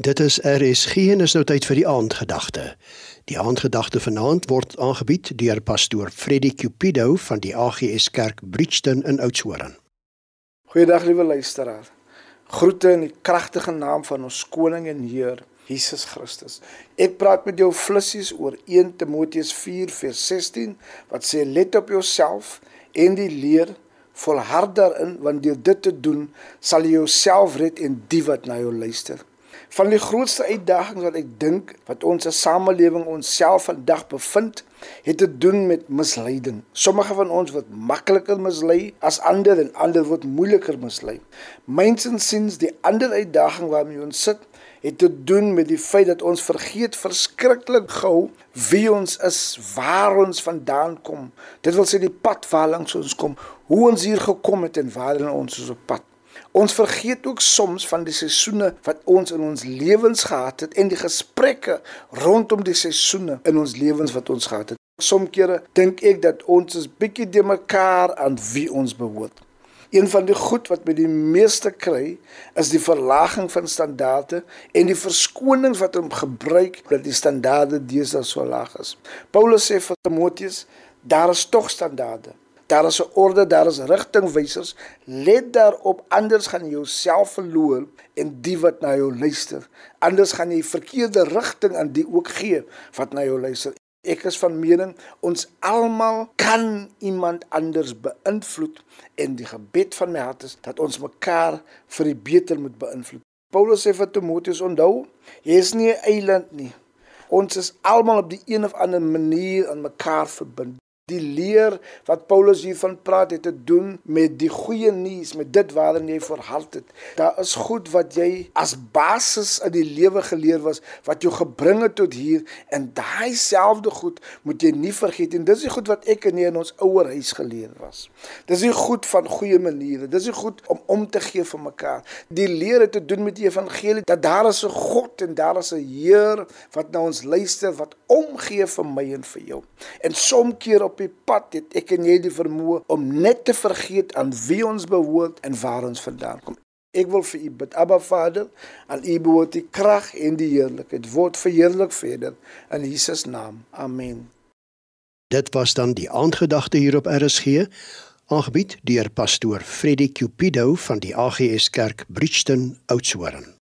Dit is RSG en is nou tyd vir die aandgedagte. Die aandgedagte vanaand word aangebied deur pastoor Freddie Cupido van die AGS Kerk Bridgton in Oudtshoorn. Goeiedag liewe luisteraar. Groete in die kragtige naam van ons koning en Heer Jesus Christus. Ek praat met jou flissies oor 1 Timoteus 4:16 wat sê let op jouself en die leer volhard daarin want deur dit te doen sal jy jouself red en die wat na jou luister. Van die grootste uitdagings wat ek dink wat ons as samelewing onsself vandag bevind, het te doen met misleiding. Sommige van ons word makliker mislei as ander en ander word moeiliker mislei. Myns en sins die ander uitdaging waarmee ons sit, het te doen met die feit dat ons vergeet verskriklik gou wie ons is, waar ons vandaan kom. Dit wil sê die pad waarlangs ons kom, hoe ons hier gekom het en waarheen ons is op pad. Ons vergeet ook soms van die seisoene wat ons in ons lewens gehad het en die gesprekke rondom die seisoene in ons lewens wat ons gehad het. Somkere dink ek dat ons is bietjie de mekaar aan wie ons behoort. Een van die goed wat met die meeste kry, is die verlaging van standaarde en die verskonings wat hom gebruik dat die standaarde deesdae so laag is. Paulus sê vir Timoteus, daar is tog standaarde. Daar is 'n orde, daar is rigtingwysers. Let daarop anders gaan jy jouself verloor en die wat na jou luister. Anders gaan jy verkeerde rigting aan die ook gee wat na jou luister. Ek is van mening ons almal kan iemand anders beïnvloed en die gebed van my hart is dat ons mekaar vir die beter moet beïnvloed. Paulus sê vir Timoteus onthou, jy is nie 'n eiland nie. Ons is almal op die een of ander manier aan mekaar verbind. Die leer wat Paulus hiervan praat het te doen met die goeie nuus, met dit waarin jy verhard het. Daar is goed wat jy as basis in die lewe geleer was wat jou gebring het tot hier en daai selfde goed moet jy nie vergeet en dis die goed wat ek en jy in ons ouer huis geleer was. Dis die goed van goeie maniere. Dis die goed om om te gee vir mekaar. Die leer het te doen met die evangelie dat daar is 'n God en daar is 'n Heer wat na ons luister wat omgee vir my en vir jou. En soms keer op die pad het ek en jy die vermoë om net te vergeet aan wie ons behoort en waar ons vandaan kom. Ek wil vir u bid, Abba Vader, aan u behoort die krag en die heerlikheid. Word verheerlik verder in Jesus naam. Amen. Dit was dan die aandgedagte hier op RSG, aangebied deur pastoor Freddie Cupido van die AGS Kerk Bridgton Oudtshoorn.